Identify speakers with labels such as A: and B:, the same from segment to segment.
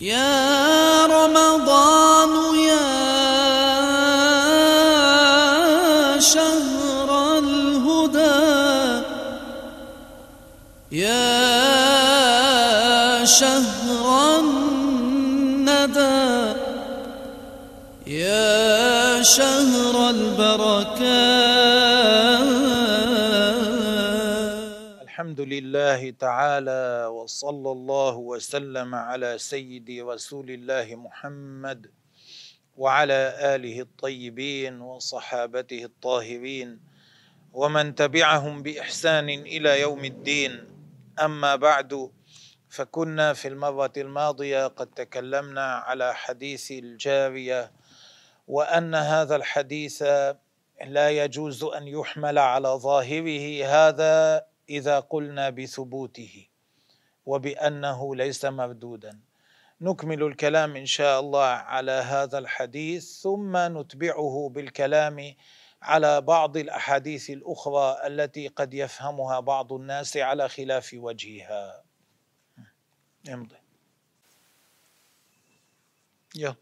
A: Yeah.
B: الحمد لله تعالى وصلى الله وسلم على سيدي رسول الله محمد وعلى آله الطيبين وصحابته الطاهرين ومن تبعهم بإحسان إلى يوم الدين. أما بعد فكنا في المرة الماضية قد تكلمنا على حديث الجارية وأن هذا الحديث لا يجوز أن يحمل على ظاهره. هذا إذا قلنا بثبوته وبأنه ليس مردودا. نكمل الكلام إن شاء الله على هذا الحديث ثم نتبعه بالكلام على بعض الأحاديث الأخرى التي قد يفهمها بعض الناس على خلاف وجهها. امضي. يلا.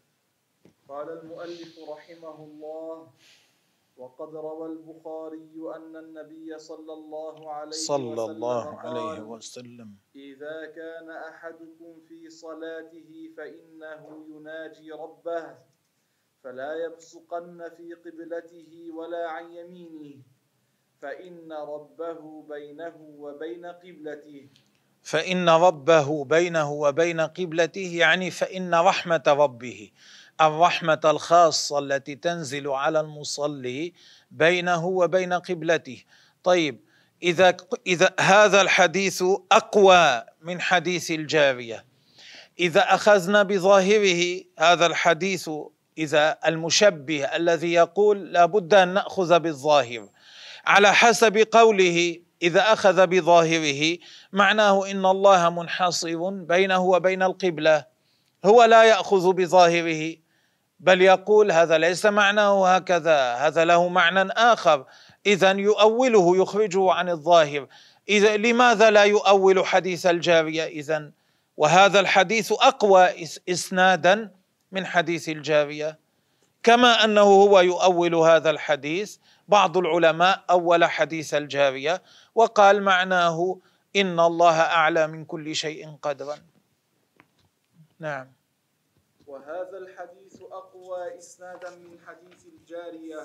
C: قال المؤلف رحمه الله وقد روى البخاري أن النبي صلى الله عليه
B: صلى
C: وسلم
B: الله عليه وسلم.
C: إذا كان أحدكم في صلاته فإنه يناجي ربه فلا يبصقن في قبلته ولا عن يمينه فإن ربه بينه وبين قبلته.
B: فإن ربه بينه وبين قبلته يعني فإن رحمة ربه. الرحمة الخاصة التي تنزل على المصلي بينه وبين قبلته. طيب إذا إذا هذا الحديث أقوى من حديث الجارية. إذا أخذنا بظاهره هذا الحديث إذا المشبه الذي يقول لابد أن نأخذ بالظاهر. على حسب قوله إذا أخذ بظاهره معناه إن الله منحصر بينه وبين القبلة. هو لا يأخذ بظاهره. بل يقول هذا ليس معناه هكذا هذا له معنى آخر. إذا يؤوله يخرجه عن الظاهر. إذا لماذا لا يؤول حديث الجارية إذا وهذا الحديث أقوى إس- إسنادا من حديث الجارية. كما أنه هو يؤول هذا الحديث بعض العلماء أول حديث الجارية وقال معناه إن الله أعلى من كل شيء قدرا. نعم.
C: وهذا الحديث أقوى إسنادا من حديث الجارية.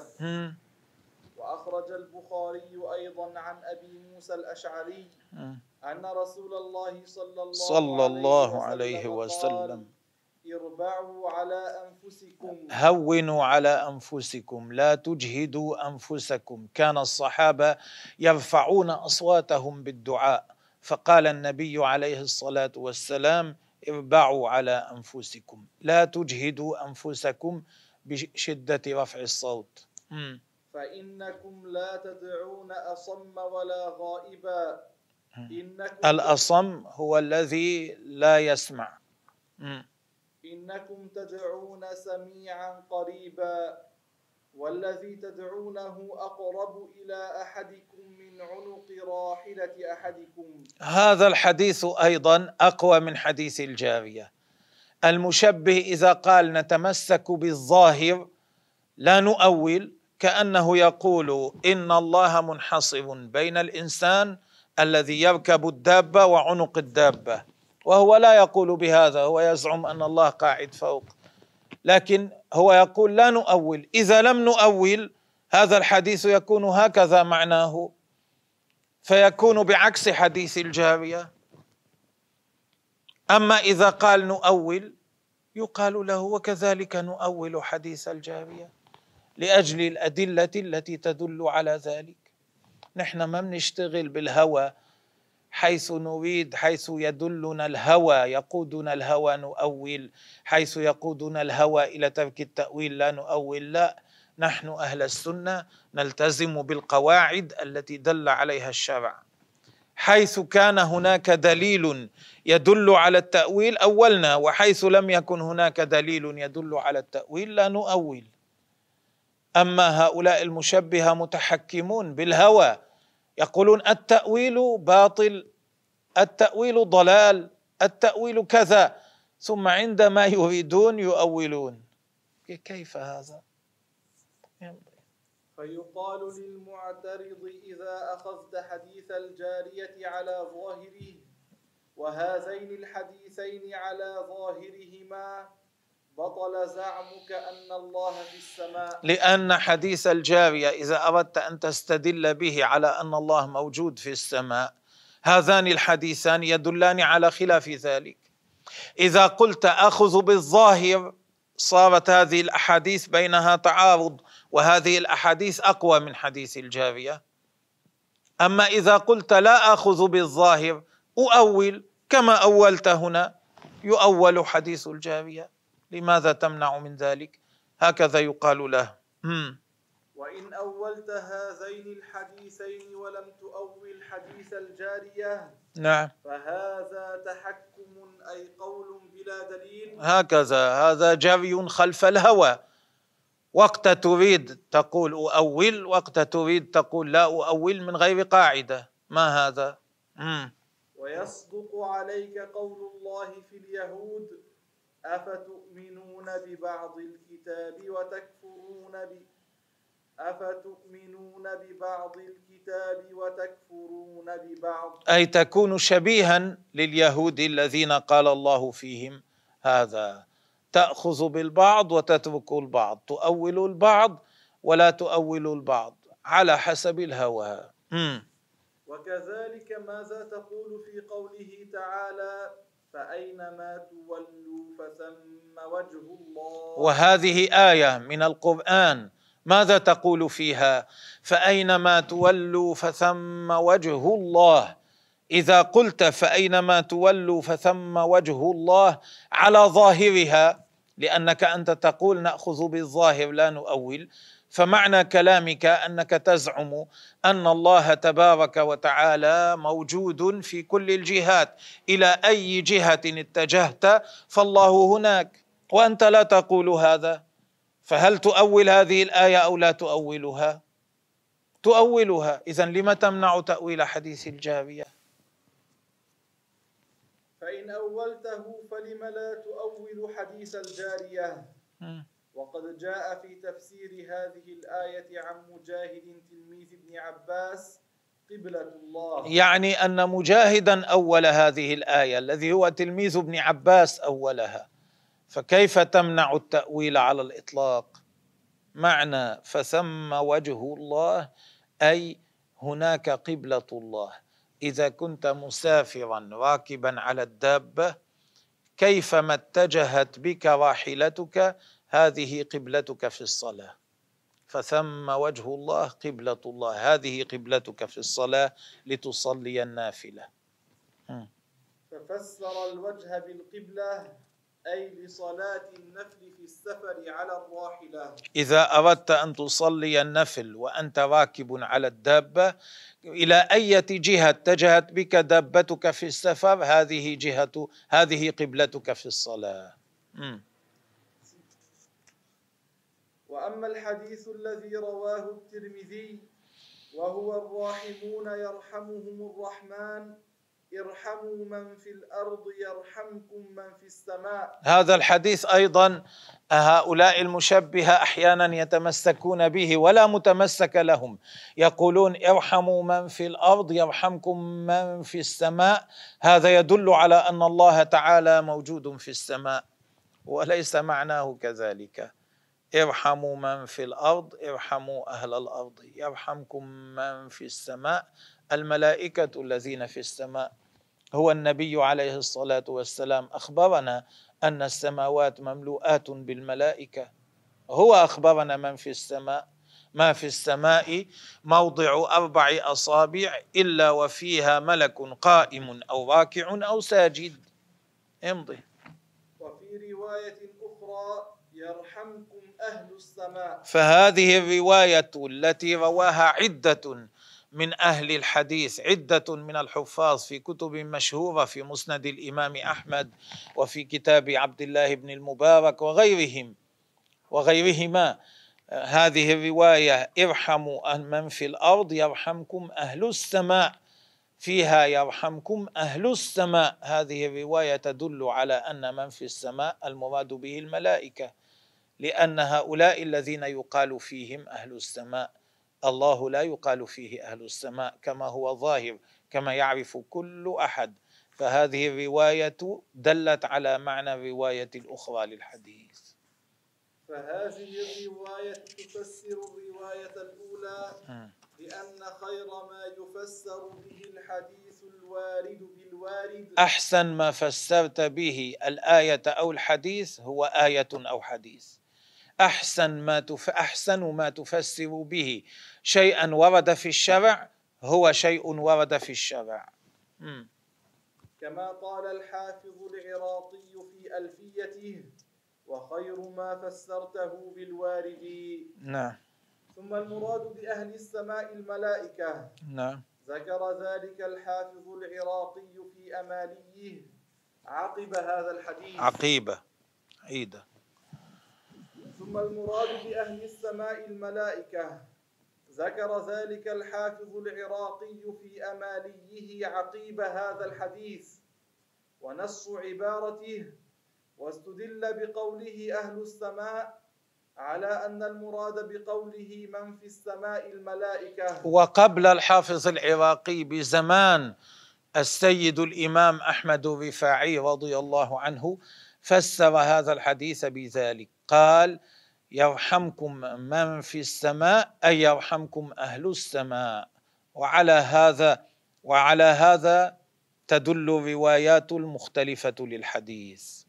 C: وأخرج البخاري أيضا عن أبي موسى الأشعري. أن رسول الله صلى الله,
B: صلى الله
C: عليه وسلم
B: وسلم.
C: اربعوا على أنفسكم.
B: هونوا على أنفسكم. لا تجهدوا أنفسكم. كان الصحابة يرفعون أصواتهم بالدعاء. فقال النبي عليه الصلاة والسلام اربعوا على أنفسكم. لا تجهدوا أنفسكم بشدة رفع الصوت. مم.
C: فإنكم لا تدعون أصم ولا غائبا. إنكم
B: الأصم هو الذي لا يسمع. مم.
C: إنكم تدعون سميعا قريبا. والذي تدعونه أقرب إلى أحدكم من عنق راحلة أحدكم.
B: هذا الحديث أيضا أقوى من حديث الجارية. المشبه إذا قال نتمسك بالظاهر لا نؤول كأنه يقول إن الله منحصر بين الإنسان الذي يركب الدابة وعنق الدابة وهو لا يقول بهذا هو يزعم أن الله قاعد فوق. لكن هو يقول لا نؤول. إذا لم نؤول هذا الحديث يكون هكذا معناه. فيكون بعكس حديث الجارية. أما إذا قال نؤول يقال له وكذلك نؤول حديث الجارية لأجل الأدلة التي تدل على ذلك. نحن ما بنشتغل بالهوى حيث نريد حيث يدلنا الهوى يقودنا الهوى نؤول. حيث يقودنا الهوى إلى ترك التأويل لا نؤول لا. نحن أهل السنة نلتزم بالقواعد التي دل عليها الشرع. حيث كان هناك دليل يدل على التأويل أولنا. وحيث لم يكن هناك دليل يدل على التأويل لا نؤول. أما هؤلاء المشبهة متحكمون بالهوى يقولون التأويل باطل التأويل ضلال التأويل كذا. ثم عندما يريدون يؤولون. كيف هذا؟
C: فيقال للمعترض إذا أخذت حديث الجارية على ظاهره وهذين الحديثين على ظاهرهما بطل زعمك أن الله في السماء.
B: لأن حديث الجارية إذا أردت أن تستدل به على أن الله موجود في السماء هذان الحديثان يدلان على خلاف ذلك. إذا قلت أخذ بالظاهر صارت هذه الأحاديث بينها تعارض وهذه الأحاديث أقوى من حديث الجارية. أما إذا قلت لا أخذ بالظاهر أؤول كما أولت هنا يؤول حديث الجارية. لماذا تمنع من ذلك؟ هكذا يقال له.
C: وإن أولت هذين الحديثين ولم تؤول حديث الجارية
B: نعم.
C: فهذا تحكم أي قول بلا دليل.
B: هكذا. هذا جري خلف الهوى. وقت تريد تقول أؤول وقت تريد تقول لا أؤول من غير قاعدة. ما هذا؟ مم.
C: ويصدق عليك قول الله في اليهود أفتؤمنون ببعض الكتاب وتكفرون ب أفتؤمنون ببعض الكتاب وتكفرون ببعض.
B: أي تكون شبيها لليهود الذين قال الله فيهم هذا. تأخذ بالبعض وتترك البعض. تؤول البعض ولا تؤول البعض. على حسب الهوى.
C: وكذلك ماذا تقول في قوله تعالى؟ فأينما تولوا فثم وجه الله؟
B: وهذه آية من القرآن. ماذا تقول فيها؟ فأينما تولوا فثم وجه الله. إذا قلت فأينما تولوا فثم وجه الله على ظاهرها لأنك أنت تقول نأخذ بالظاهر لا نؤول. فمعنى كلامك أنك تزعم أن الله تبارك وتعالى موجود في كل الجهات. إلى أي جهة اتجهت فالله هناك وأنت لا تقول هذا. فهل تؤول هذه الآية أو لا تؤولها؟ تؤولها. اذا لم تمنع تأويل حديث الجارية؟
C: فإن أولته فلم لا تؤول حديث الجارية؟ وقد جاء في تفسير هذه الآية عن مجاهد تلميذ ابن عباس قبلة الله.
B: يعني أن مجاهدا أول هذه الآية الذي هو تلميذ ابن عباس أولها. فكيف تمنع التأويل على الإطلاق؟ معنى فثم وجه الله أي هناك قبلة الله. إذا كنت مسافرا راكبا على الدابة كيفما اتجهت بك راحلتك هذه قبلتك في الصلاة. فثم وجه الله قبلة الله. هذه قبلتك في الصلاة لتصلي النافلة.
C: ففسر الوجه بالقبلة أي لصلاة النفل في السفر على الراحلة.
B: إذا أردت أن تصلي النفل وأنت راكب على الدابة إلى أي جهة اتجهت بك دابتك في السفر؟ هذه جهة هذه قبلتك في الصلاة. م.
C: وأما الحديث الذي رواه الترمذي وهو الراحمون يرحمهم الرحمن ارحموا من في الأرض يرحمكم من في السماء.
B: هذا الحديث أيضا هؤلاء المشبهة أحيانا يتمسكون به ولا متمسك لهم. يقولون ارحموا من في الأرض يرحمكم من في السماء. هذا يدل على أن الله تعالى موجود في السماء وليس معناه كذلك. ارحموا من في الأرض ارحموا أهل الأرض. يرحمكم من في السماء. الملائكة الذين في السماء. هو النبي عليه الصلاة والسلام. أخبرنا أن السماوات مملوءات بالملائكة. هو أخبرنا من في السماء. ما في السماء موضع أربع أصابع إلا وفيها ملك قائم أو راكع أو ساجد. امضي.
C: وفي رواية أخرى يرحمكم أهل السماء.
B: فهذه الرواية التي رواها عدة من أهل الحديث عدة من الحفاظ في كتب مشهورة في مسند الإمام أحمد وفي كتاب عبد الله بن المبارك وغيرهم وغيرهما. هذه الرواية ارحموا من في الأرض يرحمكم أهل السماء فيها يرحمكم أهل السماء. هذه الرواية تدل على أن من في السماء المراد به الملائكة. لأن هؤلاء الذين يقال فيهم أهل السماء الله لا يقال فيه أهل السماء كما هو ظاهر كما يعرف كل أحد. فهذه الرواية دلت على معنى الرواية الأخرى للحديث.
C: فهذه الرواية تفسر الرواية الأولى لأن خير ما يفسر به الحديث الوارد بالوارد.
B: أحسن ما فسرت به الآية أو الحديث هو آية أو حديث. أحسن ما تف... أحسن ما تفسر به. شيئا ورد في الشرع هو شيء ورد في الشرع.
C: كما قال الحافظ العراقي في ألفيته وخير ما فسرته بالوارد.
B: نعم.
C: ثم المراد بأهل السماء الملائكة.
B: نعم.
C: ذكر ذلك الحافظ العراقي في أماليه عقب هذا الحديث.
B: عقيبة. عيدة
C: ثم المراد بأهل السماء الملائكة. ذكر ذلك الحافظ العراقي في أماليه عقيب هذا الحديث. ونص عبارته واستدل بقوله أهل السماء على أن المراد بقوله من في السماء الملائكة.
B: وقبل الحافظ العراقي بزمان السيد الإمام أحمد الرفاعي رضي الله عنه فسر هذا الحديث بذلك. قال يرحمكم من في السماء أي يرحمكم أهل السماء. وعلى هذا وعلى هذا تدل الروايات المختلفة للحديث.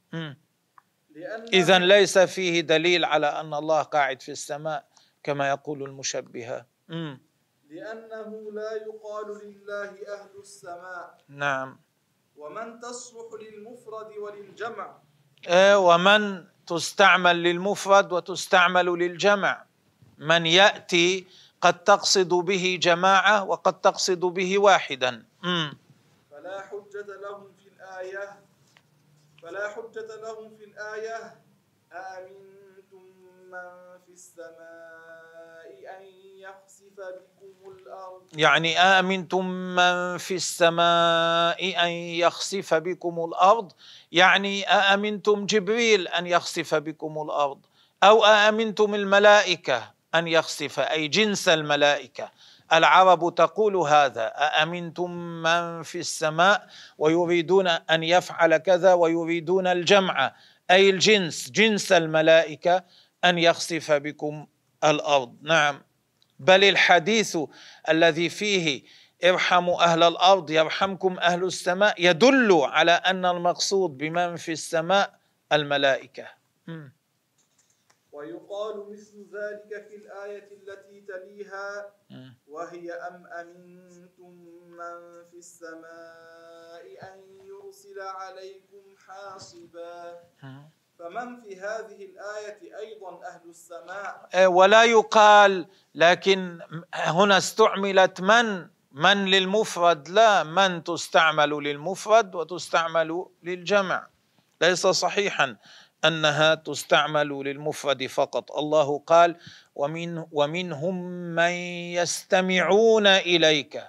B: إذا ليس فيه دليل على أن الله قاعد في السماء كما يقول المشبهة.
C: لأنه لا يقال لله أهل السماء.
B: نعم.
C: ومن تصلح للمفرد وللجمع.
B: إيه ومن تستعمل للمفرد وتستعمل للجمع. من يأتي قد تقصد به جماعة وقد تقصد به واحدا.
C: فلا حجة لهم في الآية فلا حجة لهم في الآية أأمنتم من في السماء أن يخسف الأرض
B: يعني أأمنتم من في السماء أن يخسف بكم الأرض؟ يعني أأمنتم جبريل أن يخسف بكم الأرض؟ أو أأمنتم الملائكة أن يخسف أي جنس الملائكة؟ العرب تقول هذا أأمنتم من في السماء ويريدون أن يفعل كذا ويريدون الجمع؟ أي الجنس جنس الملائكة أن يخسف بكم الأرض. نعم. بل الحديث الذي فيه ارحموا أهل الأرض يرحمكم أهل السماء يدل على أن المقصود بمن في السماء الملائكة.
C: ويقال مثل ذلك في الآية التي تليها وهي أم أمنتم من في السماء أن يرسل عليكم حاصبا؟ فمن في هذه الآية أيضا أهل السماء؟
B: إيه، ولا يقال لكن هنا استعملت من؟ من للمفرد؟ لا من تستعمل للمفرد وتستعمل للجمع. ليس صحيحا أنها تستعمل للمفرد فقط. الله قال ومن ومنهم من يستمعون إليك.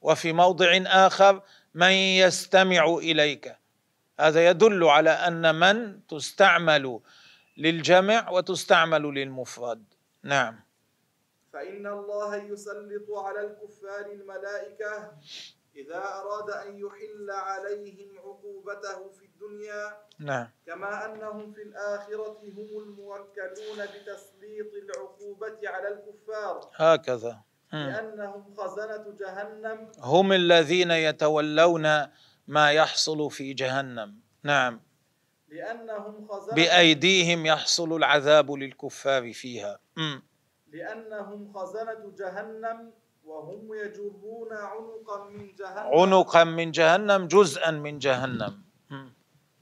B: وفي موضع آخر من يستمع إليك. هذا يدل على أن من تستعمل للجمع وتستعمل للمفرد. نعم.
C: فإن الله يسلط على الكفار الملائكة إذا أراد أن يحل عليهم عقوبته في الدنيا.
B: نعم.
C: كما أنهم في الآخرة هم الموكلون بتسليط العقوبة على الكفار.
B: هكذا.
C: لأنهم خزنة جهنم.
B: هم الذين يتولون ما يحصل في جهنم. نعم.
C: لأنهم خزنة.
B: بأيديهم يحصل العذاب للكفار فيها. م.
C: لأنهم خزنة جهنم وهم يجرون عنقا من جهنم.
B: عنقا من جهنم جزءا من جهنم.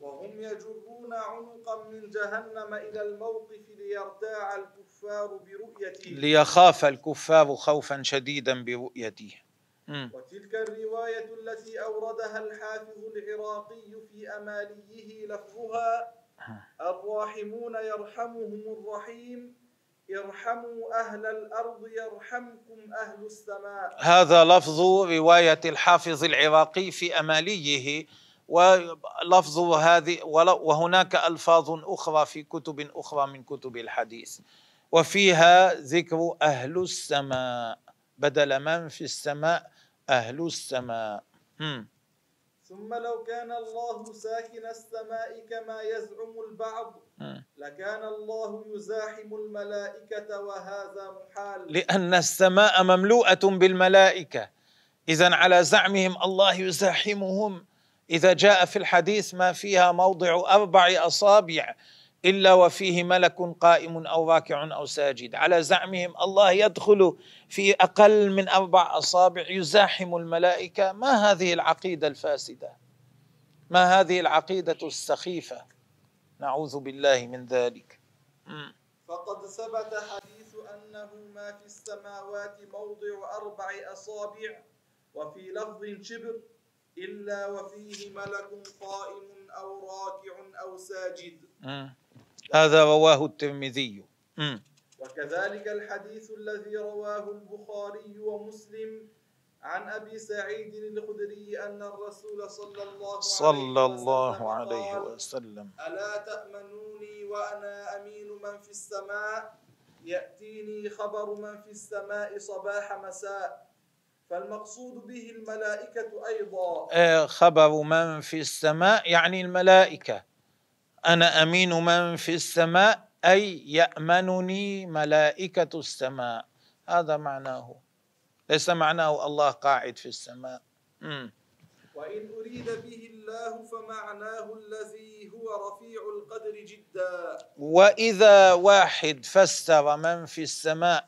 C: وهم يجرون عنقا من جهنم إلى الموقف ليرتاع الكفار برؤيته.
B: ليخاف الكفار خوفا شديدا برؤيته.
C: وتلك الرواية التي أوردها الحافظ العراقي في أماليه لفظها الراحمون يرحمهم الرحيم ارحموا أهل الأرض يرحمكم أهل السماء.
B: هذا لفظ رواية الحافظ العراقي في أماليه ولفظ هذه وهناك ألفاظ أخرى في كتب أخرى من كتب الحديث. وفيها ذكر أهل السماء بدل من في السماء أهل السماء.
C: ثم لو كان الله ساكن السماء كما يزعم البعض لكان الله يزاحم الملائكة وهذا محال.
B: لأن السماء مملوءة بالملائكة. إذا على زعمهم الله يزاحمهم. إذا جاء في الحديث ما فيها موضع أربع أصابع إلا وفيه ملك قائم أو راكع أو ساجد. على زعمهم الله يدخل في أقل من أربع أصابع يزاحم الملائكة. ما هذه العقيدة الفاسدة؟ ما هذه العقيدة السخيفة؟ نعوذ بالله من ذلك.
C: فقد ثبت حديث أنه ما في السماوات موضع أربع أصابع وفي لفظ شبر إلا وفيه ملك قائم أو راكع أو ساجد.
B: هذا رواه الترمذي.
C: وكذلك الحديث الذي رواه البخاري ومسلم عن أبي سعيد الخدري أن الرسول صلى الله
B: صلى الله عليه وسلم.
C: ألا تأمنوني وأنا أمين من في السماء؟ يأتيني خبر من في السماء صباح مساء. فالمقصود به الملائكة أيضا.
B: آه، خبر من في السماء يعني الملائكة. أنا أمين من في السماء أي يأمنني ملائكة السماء. هذا معناه. ليس معناه الله قاعد في السماء.
C: مم. وإن أريد به الله فمعناه الذي هو رفيع القدر جدا.
B: وإذا واحد فسر من في السماء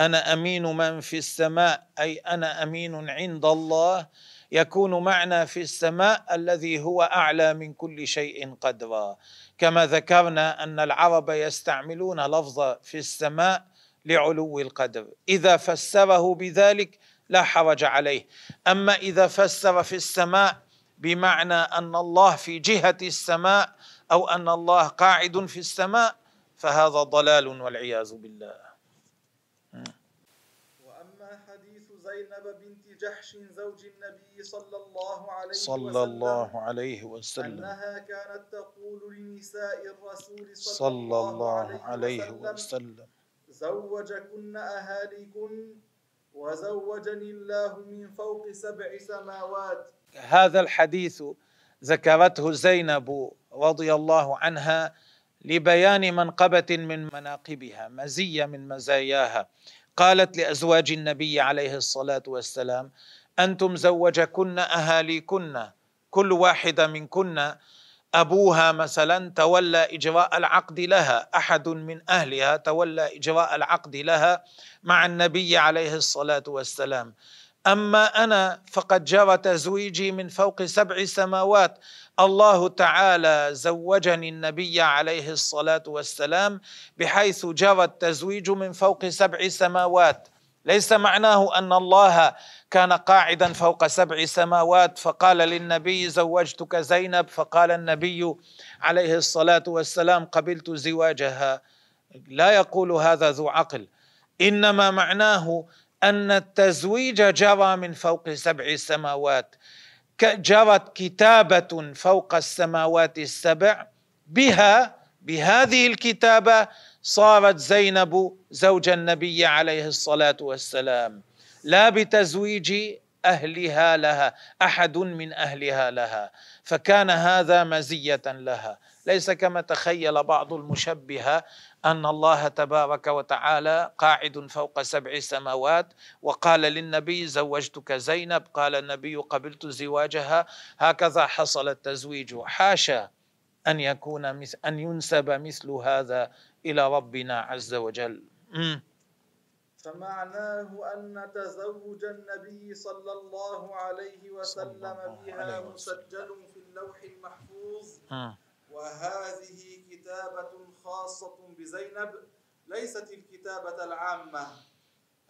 B: أنا أمين من في السماء أي أنا أمين عند الله يكون معنى في السماء الذي هو أعلى من كل شيء قدرا. كما ذكرنا أن العرب يستعملون لفظ في السماء لعلو القدر. إذا فسره بذلك لا حرج عليه. أما إذا فسر في السماء بمعنى أن الله في جهة السماء أو أن الله قاعد في السماء فهذا ضلال والعياذ بالله
C: واما حديث زينب بنت جحش زوج النبي صلى الله عليه
B: صلى
C: وسلم
B: الله عليه وسلم.
C: أنها كانت تقول لنساء الرسول
B: صلى, صلى الله عليه وسلم, وسلم.
C: زوجكن أهاليكن وزوجني الله من فوق سبع سماوات.
B: هذا الحديث ذكرته زينب رضي الله عنها لبيان منقبة من مناقبها مزية من مزاياها. قالت لأزواج النبي عليه الصلاة والسلام أنتم زوجكن أهاليكن كل واحدة منكن أبوها مثلا تولى إجراء العقد لها أحد من أهلها تولى إجراء العقد لها مع النبي عليه الصلاة والسلام. أما أنا فقد جرى تزويجي من فوق سبع سماوات. الله تعالى زوجني النبي عليه الصلاة والسلام بحيث جرى التزويج من فوق سبع سماوات. ليس معناه أن الله كان قاعدا فوق سبع سماوات. فقال للنبي زوجتك زينب. فقال النبي عليه الصلاة والسلام قبلت زواجها. لا يقول هذا ذو عقل. إنما معناه أن التزويج جرى من فوق سبع سماوات جرت كتابة فوق السماوات السبع بها بهذه الكتابة صارت زينب زوج النبي عليه الصلاة والسلام. لا بتزويج أهلها لها أحد من أهلها لها. فكان هذا مزية لها. ليس كما تخيل بعض المشبهه أن الله تبارك وتعالى قاعد فوق سبع سماوات وقال للنبي زوجتك زينب قال النبي قبلت زواجها. هكذا حصل التزويج. حاشا أن يكون مثل أن ينسب مثل هذا إلى ربنا عز وجل.
C: فمعناه أن تزوج النبي صلى الله عليه وسلم بها مسجل في اللوح المحفوظ. وهذه كتابة خاصة بزينب ليست الكتابة العامة.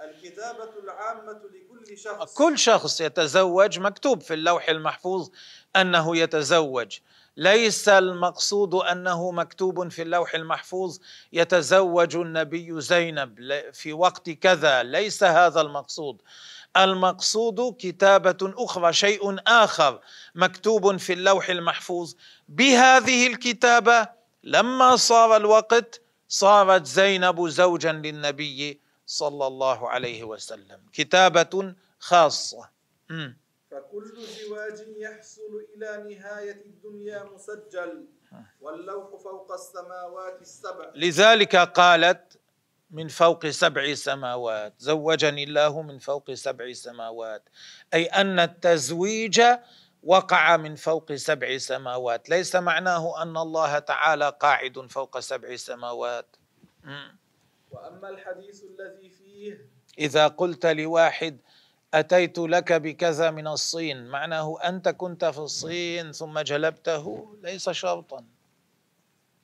C: الكتابة العامة لكل شخص.
B: كل شخص يتزوج مكتوب في اللوح المحفوظ أنه يتزوج. ليس المقصود أنه مكتوب في اللوح المحفوظ يتزوج النبي زينب في وقت كذا. ليس هذا المقصود. المقصود كتابة أخرى شيء آخر مكتوب في اللوح المحفوظ. بهذه الكتابة لما صار الوقت صارت زينب زوجا للنبي صلى الله عليه وسلم. كتابة خاصة.
C: فكل زواج يحصل إلى نهاية الدنيا مسجل. واللوح فوق السماوات السبع.
B: لذلك قالت من فوق سبع سماوات. زوجني الله من فوق سبع سماوات. أي أن التزويج وقع من فوق سبع سماوات. ليس معناه أن الله تعالى قاعد فوق سبع سماوات.
C: وأما الحديث الذي فيه
B: إذا قلت لواحد أتيت لك بكذا من الصين. معناه أنت كنت في الصين ثم جلبته. ليس شرطا.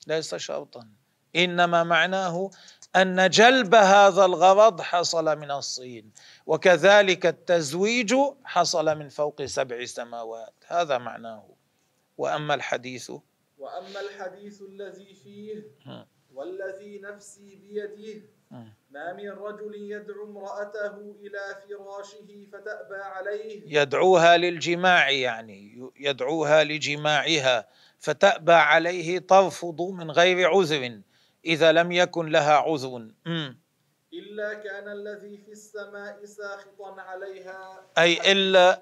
B: ليس شرطا. إنما معناه أن جلب هذا الغرض حصل من الصين. وكذلك التزويج حصل من فوق سبع سماوات. هذا معناه. وأما الحديث
C: وأما الحديث الذي فيه والذي نفسي بيده ما من رجل يدعو امرأته إلى فراشه فتأبى عليه.
B: يدعوها للجماع يعني يدعوها لجماعها فتأبى عليه ترفض من غير عذر إذا لم يكن لها عذر.
C: إلا كان الذي في السماء ساخطا عليها.
B: أي إلا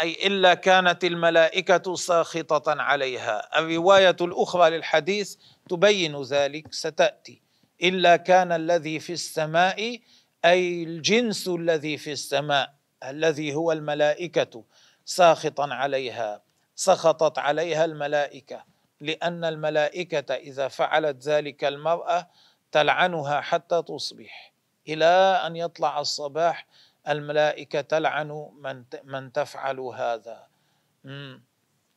B: أي إلا كانت الملائكة ساخطة عليها. الرواية الأخرى للحديث تبين ذلك ستأتي. إلا كان الذي في السماء أي الجنس الذي في السماء الذي هو الملائكة ساخطا عليها سخطت عليها الملائكة. لأن الملائكة إذا فعلت ذلك المرأة تلعنها حتى تصبح. إلى أن يطلع الصباح الملائكة تلعن من من تفعل هذا.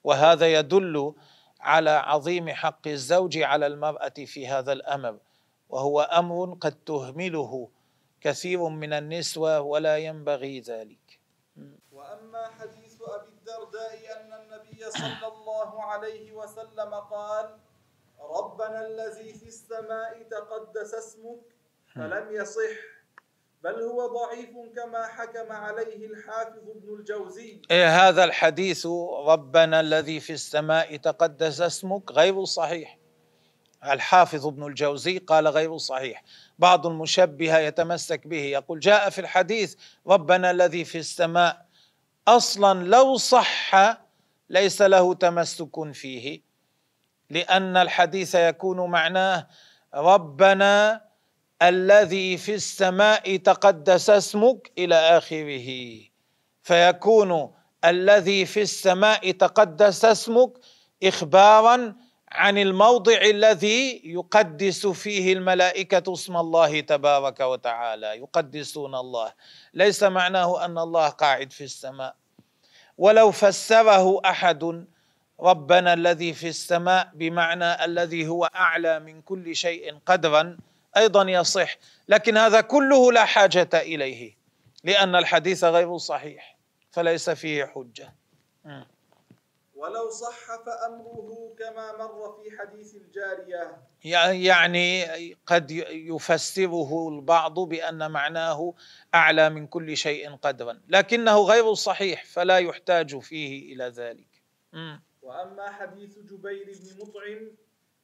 B: وهذا يدل على عظيم حق الزوج على المرأة في هذا الأمر. وهو أمر قد تهمله كثير من النسوة ولا ينبغي ذلك.
C: وأما حديث أبي الدرداء أن النبي صلى الله عليه وسلم قال ربنا الذي في السماء تقدس اسمك فلم يصح بل هو ضعيف كما حكم عليه الحافظ ابن الجوزي.
B: إيه هذا الحديث ربنا الذي في السماء تقدس اسمك غير صحيح. الحافظ ابن الجوزي قال غير صحيح. بعض المشبهه يتمسك به يقول جاء في الحديث ربنا الذي في السماء. أصلا لو صح ليس له تمسك فيه لأن الحديث يكون معناه ربنا الذي في السماء تقدس اسمك إلى آخره. فيكون الذي في السماء تقدس اسمك اخبارا عن الموضع الذي يقدس فيه الملائكة اسم الله تبارك وتعالى يقدسون الله. ليس معناه أن الله قاعد في السماء. ولو فسره أحد ربنا الذي في السماء بمعنى الذي هو أعلى من كل شيء قدرا أيضا يصح. لكن هذا كله لا حاجة إليه لأن الحديث غير صحيح فليس فيه حجة.
C: ولو صح فأمره كما مر في حديث الجارية.
B: يعني قد يفسره البعض بأن معناه أعلى من كل شيء قدرا لكنه غير صحيح فلا يحتاج فيه إلى ذلك.
C: وأما حديث جبير بن مطعم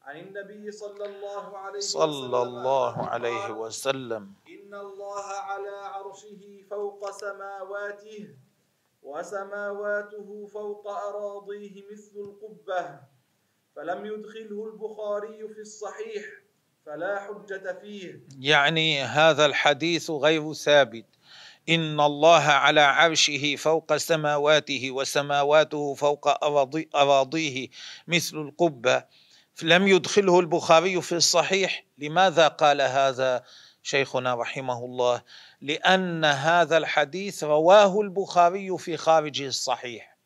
C: عن النبي صلى الله عليه
B: وسلم صلى الله عليه وسلم.
C: إن الله على عرشه فوق سماواته وسماواته فوق أراضيه مثل القبة فلم يدخله البخاري في الصحيح فلا حجة فيه.
B: يعني هذا الحديث غير ثابت. إن الله على عرشه فوق سماواته وسماواته فوق أراضيه مثل القبة. لم يدخله البخاري في الصحيح لماذا قال هذا؟ شيخنا رحمه الله لأن هذا الحديث رواه البخاري في خارج الصحيح.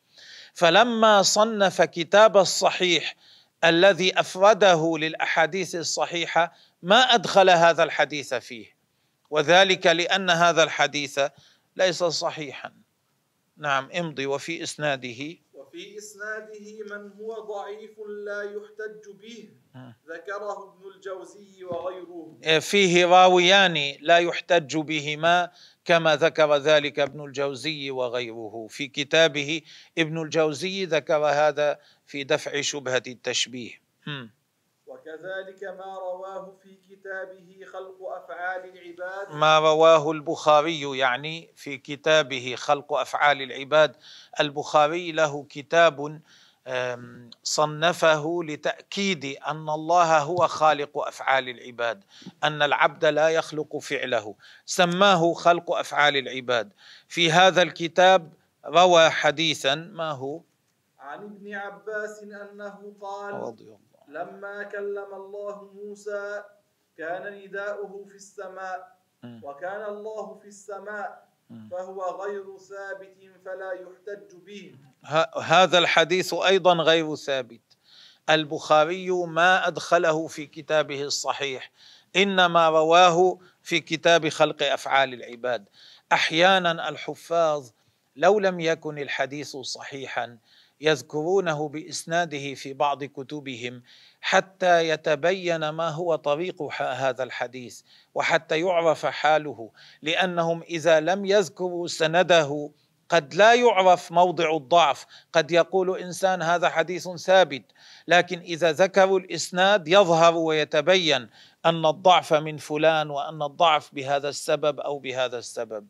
B: فلما صنف كتاب الصحيح الذي أفرده للأحاديث الصحيحة ما أدخل هذا الحديث فيه. وذلك لأن هذا الحديث ليس صحيحا. نعم امضي وفي إسناده.
C: وفي في إسناده من هو ضعيف لا يحتج به ذكره ابن الجوزي وغيره.
B: فيه راويان لا يحتج بهما كما ذكر ذلك ابن الجوزي وغيره. في كتابه ابن الجوزي ذكر هذا في دفع شبهة التشبيه.
C: وكذلك ما رواه في كتابه خلق أفعال العباد.
B: ما رواه البخاري يعني في كتابه خلق أفعال العباد. البخاري له كتاب صنفه لتأكيد أن الله هو خالق أفعال العباد أن العبد لا يخلق فعله. سماه خلق أفعال العباد. في هذا الكتاب روى حديثا ما هو؟
C: عن ابن عباس أنه قال
B: رضي الله
C: لما كلم الله موسى كان نداؤه في السماء وكان الله في السماء فهو غير ثابت فلا يحتج به.
B: هذا الحديث أيضا غير ثابت. البخاري ما أدخله في كتابه الصحيح إنما رواه في كتاب خلق أفعال العباد. أحيانا الحفاظ لو لم يكن الحديث صحيحا يذكرونه بإسناده في بعض كتبهم حتى يتبين ما هو طريق هذا الحديث وحتى يعرف حاله لأنهم إذا لم يذكروا سنده قد لا يعرف موضع الضعف قد يقول إنسان هذا حديث ثابت لكن إذا ذكروا الإسناد يظهر ويتبين أن الضعف من فلان وأن الضعف بهذا السبب أو بهذا السبب.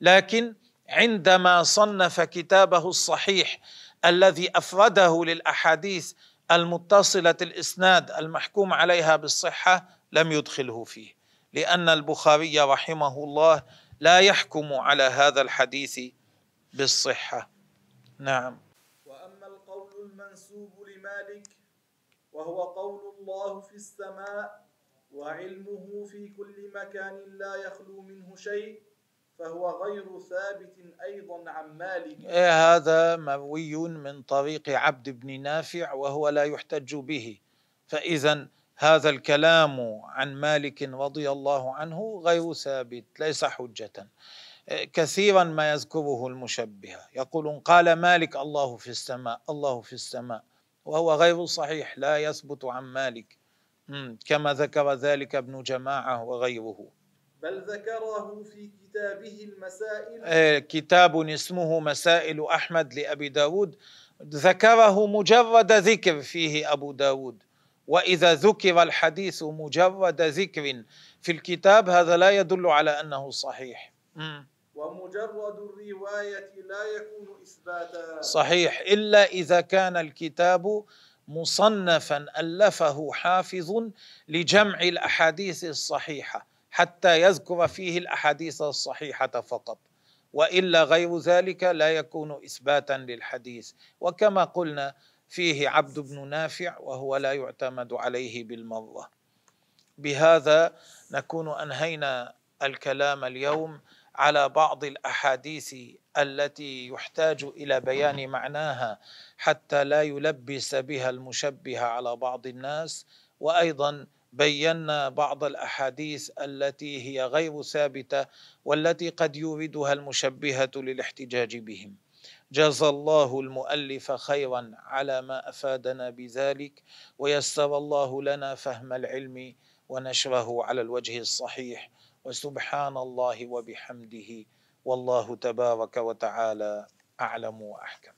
B: لكن عندما صنف كتابه الصحيح الذي أفرده للأحاديث المتصلة الإسناد المحكوم عليها بالصحة لم يدخله فيه لأن البخاري رحمه الله لا يحكم على هذا الحديث بالصحة. نعم.
C: وأما القول المنسوب لمالك وهو قول الله في السماء وعلمه في كل مكان لا يخلو منه شيء فهو غير ثابت أيضا عن مالك.
B: إيه هذا مروي من طريق عبد بن نافع وهو لا يحتج به. فإذا هذا الكلام عن مالك رضي الله عنه غير ثابت ليس حجة. إيه، كثيرا ما يذكره المشبهة يقولون قال مالك الله في السماء الله في السماء. وهو غير صحيح لا يثبت عن مالك. كما ذكر ذلك ابن جماعة وغيره.
C: بل ذكره في كتابه المسائل.
B: آه، كتاب اسمه مسائل أحمد لأبي داود. ذكره مجرد ذكر فيه أبو داود. وإذا ذكر الحديث مجرد ذكر في الكتاب هذا لا يدل على أنه صحيح.
C: ومجرد الرواية لا يكون إثباتا
B: صحيح. إلا إذا كان الكتاب مصنفا ألفه حافظ لجمع الأحاديث الصحيحة. حتى يذكر فيه الأحاديث الصحيحة فقط. وإلا غير ذلك لا يكون إثباتا للحديث. وكما قلنا فيه عبد بن نافع وهو لا يعتمد عليه بالمرة بهذا نكون أنهينا الكلام اليوم على بعض الأحاديث التي يحتاج إلى بيان معناها حتى لا يلبس بها المشبه على بعض الناس. وأيضا بينا بعض الأحاديث التي هي غير ثابتة والتي قد يوردها المشبهة للاحتجاج بهم. جزى الله المؤلف خيرا على ما أفادنا بذلك ويسر الله لنا فهم العلم ونشره على الوجه الصحيح وسبحان الله وبحمده والله تبارك وتعالى أعلم وأحكم.